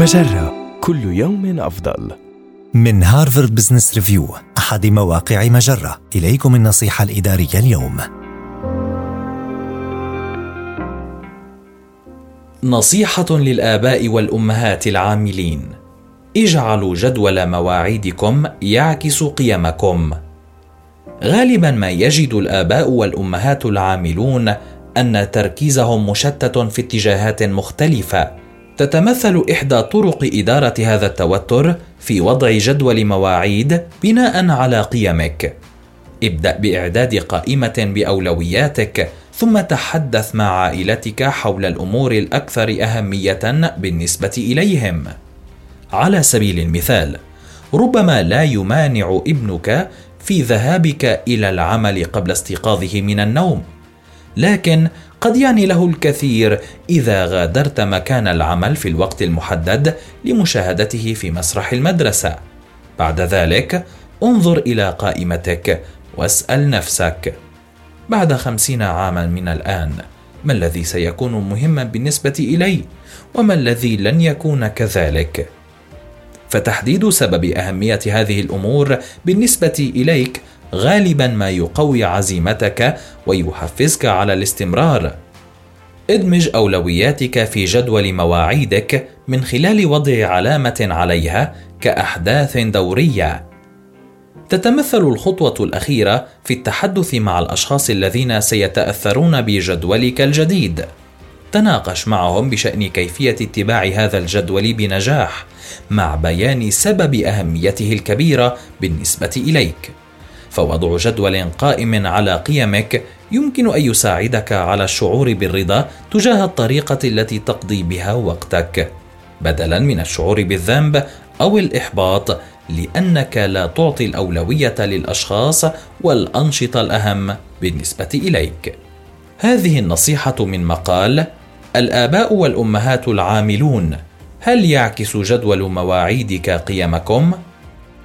مجرة كل يوم أفضل. من هارفارد بزنس ريفيو أحد مواقع مجرة. إليكم النصيحة الإدارية اليوم. نصيحة للآباء والأمهات العاملين. اجعلوا جدول مواعيدكم يعكس قيمكم. غالبا ما يجد الآباء والأمهات العاملون أن تركيزهم مشتت في اتجاهات مختلفة. تتمثل إحدى طرق إدارة هذا التوتر في وضع جدول مواعيد بناء على قيمك. ابدأ بإعداد قائمة بأولوياتك ثم تحدث مع عائلتك حول الأمور الأكثر أهمية بالنسبة إليهم. على سبيل المثال، ربما لا يمانع ابنك في ذهابك إلى العمل قبل استيقاظه من النوم، لكن قد يعني له الكثير إذا غادرت مكان العمل في الوقت المحدد لمشاهدته في مسرح المدرسة. بعد ذلك انظر إلى قائمتك واسأل نفسك بعد خمسين عاما من الآن ما الذي سيكون مهما بالنسبة إلي؟ وما الذي لن يكون كذلك؟ فتحديد سبب أهمية هذه الأمور بالنسبة إليك غالبا ما يقوي عزيمتك ويحفزك على الاستمرار. ادمج أولوياتك في جدول مواعيدك من خلال وضع علامة عليها كأحداث دورية. تتمثل الخطوة الأخيرة في التحدث مع الأشخاص الذين سيتأثرون بجدولك الجديد. تناقش معهم بشأن كيفية اتباع هذا الجدول بنجاح مع بيان سبب أهميته الكبيرة بالنسبة إليك. فوضع جدول قائم على قيمك يمكن أن يساعدك على الشعور بالرضا تجاه الطريقة التي تقضي بها وقتك. بدلا من الشعور بالذنب أو الإحباط لأنك لا تعطي الأولوية للأشخاص والأنشطة الأهم بالنسبة إليك. هذه النصيحة من مقال الآباء والأمهات العاملون هل يعكس جدول مواعيدك قيمكم؟